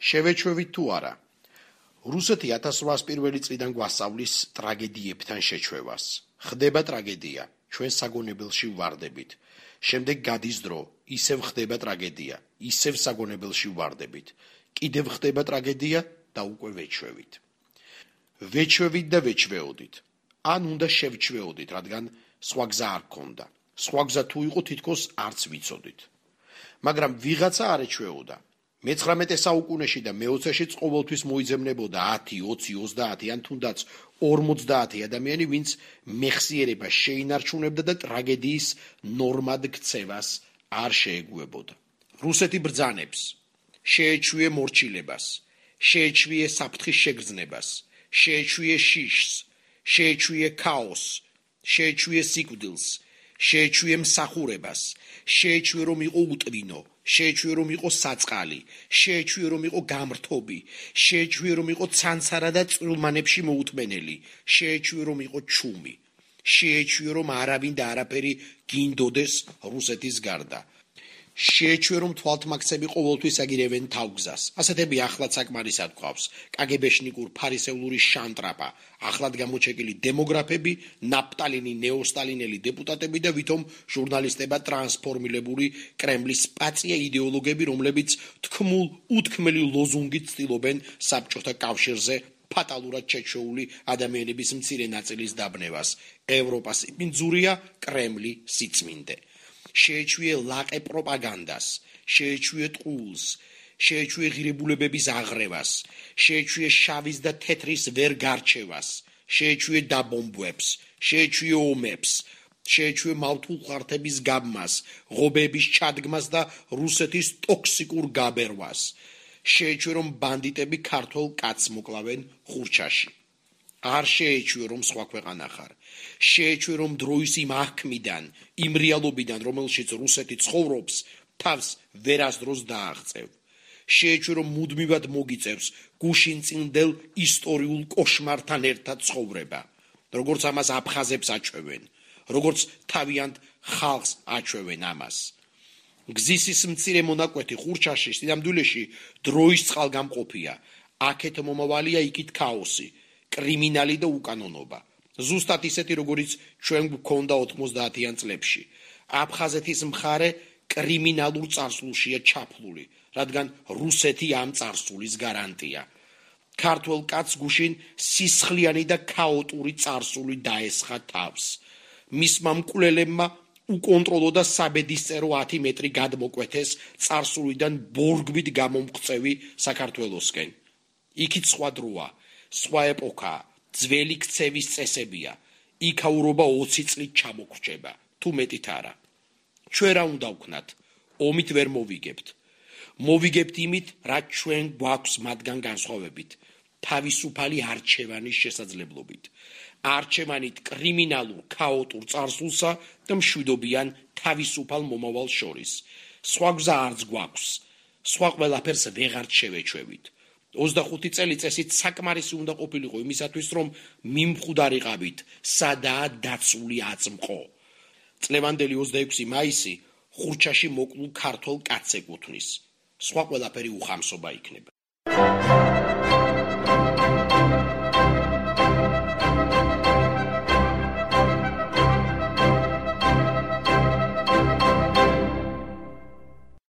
შევეჩვევით თუ არა? რუსეთი 1801 წლიდან გვასწავლის ტრაგედიებთან შეჩვევას. ხდება ტრაგედია, ჩვენ საგონებელში ვარდებით. შემდეგ გადის დრო, ისევ ხდება ტრაგედია, ისევ საგონებელში ვარდებით. კიდევ ხდება ტრაგედია და უკვე ვეჩვევით. ვეჩვევით და ვეჩვეოდით. ან უნდა შევჩვეოდით, რადგან სხვა გზა არ გქონდა. სხვა გზა თუ იყო თითქოს არც ვიცოდით. მაგრამ ვიღაცა არ ეჩვეოდა. მე-19 საუკუნეში და მე-20-შიც ყოველთვის მოიძებნებოდა 10, 20, 30 ან თუნდაც 50 ადამიანი, ვინც მეხსიერებას შეინარჩუნებდა და ტრაგედიის ნორმად ქცევას არ შეეგუებოდა. რუსეთი ბრძანებს, შეეჩვიე მორჩილებას, შეეჩვიე საფრთხის შეგრძნებას, შეეჩვიე შიშს, შეეჩვიე ქაოსს, შეეჩვიე სიკვდილს, შეეჩვიე მსახურებას, შეეჩვიე რომ იყო უტვინო, შეეჩვიე რომ იყო საწყალი, შეეჩვიე რომ იყო გამრთობი, შეეჩვიე რომ იყო ცანცარა და წრულმანებში მოუთმენელი, შეეჩვიე რომ იყო ჩუმი, შეეჩვიე რომ არავინ და არაფერი გინდოდეს რუსეთის გარდა. შეეჩვე რომ თვალთმაქცები ყოველთვის აგირებენ თავგზას. ასეთები ახლად საკმარისად გვყავს. კგბ-შნიკურ ფარისეულური შანტრაპა, ახლად გამოჩეკილი დემოგრაფები, ნაპტალინი ნეოსტალინელი დეპუტატები და ვითომ ჟურნალისტება ტრანსფორმირებული კრემლის პაწია იდეოლოგები, რომლებიც თქმულ უთქმელი ლოზუნგით ცდილობენ საბჭოთა კავშირზე ფატალურად შეჩეული ადამიანების მცირე ნაწილის დაბნევას. ევროპას იმძურია კრემლი სიწმინდე. შეეჩვიე ლაყე პროპაგანდას, შეეჩვიე ტყულს, შეეჩვიე ღირებულებების აღრევას, შეეჩვიე შავის და თეთრის ვერგარჩევას, შეეჩვიე დაბომბვებს, შეეჩვიე ომებს, შეეჩვიე მავთულ ხართების გაბმას, ღობების ჩადგმას და რუსეთის ტოქსიკურ გაბერვას. შეეჩვიე რომ ბანდიტები ქართულ კაცს მოკლავენ ხურჩაში. არ შეეჩვიე რომ სხვა ქვეყანა ხარ. შეეჩვე რომ დროის იმ აღქმიდან, იმ რეალობიდან, რომელშიც რუსეთი ცხოვრობს, თავს ვერასდროს დააღწევ. შეეჩვე რომ მუდმივად მოგიწევს გუშინ წინდელ ისტორიულ კოშმართან ერთად ცხოვრება. როგორც ამას აფხაზებს აჩვევენ, როგორც თავიანთ ხალხს აჩვევენ ამას. გზისის მცირე მონაკვეთი ხურჩაში სინამდვილეში დროის წყალგამყოფია. აქეთ მომავალია იქით ქაოსი, კრიმინალი და უკანონობა. ზუსტად ისეთი როგორიც ჩვენ გვქონდა 90-იან წლებში. აფხაზეთის მხარე კრიმინალურ წარსულშია ჩაფლული, რადგან რუსეთი ამ წარსულის გარანტია. ქართულ კაც გუშინ სისხლიანი და ქაოტური წარსული დაესხა თავს. მისმა მკვლელებმა უკონტროლო და საბედისწერო 10 მეტრი გადმოკვეთეს წარსულიდან ბორგვით გამომღწევი საქართველოსკენ. იქით სხვა დროა, სხვა ეპოქაა. ძველი ქცევის წესებია. იქაურობა 20 წლით ჩამოგრჩება, თუ მეტით არა. ჩვენ რა უნდა ვქნათ? ომით ვერ მოვიგებთ. მოვიგებთ იმით, რაც ჩვენ გვაქვს მათგან განსხვავებით. თავისუფალი არჩევანის შესაძლებლობით. არჩევანით კრიმინალურ, ქაოტურ წარსულსა და მშვიდობიან თავისუფალ მომავალ შორის. სხვა გზა არც გვაქვს. სხვა ყველაფერს ვეღარ შევეჩვევით. 25 წელიწესით საკმარისი უნდა ყოფილიყო იმისათვის რომ მიმხუდარიყავით სადაა დაცული აწმყო. წლევანდელი 26 მაისი ხურჩაში მოკლულ ქართულ კაცს ეკუთვნის სხვა ყველაფერი უხამსობა იქნება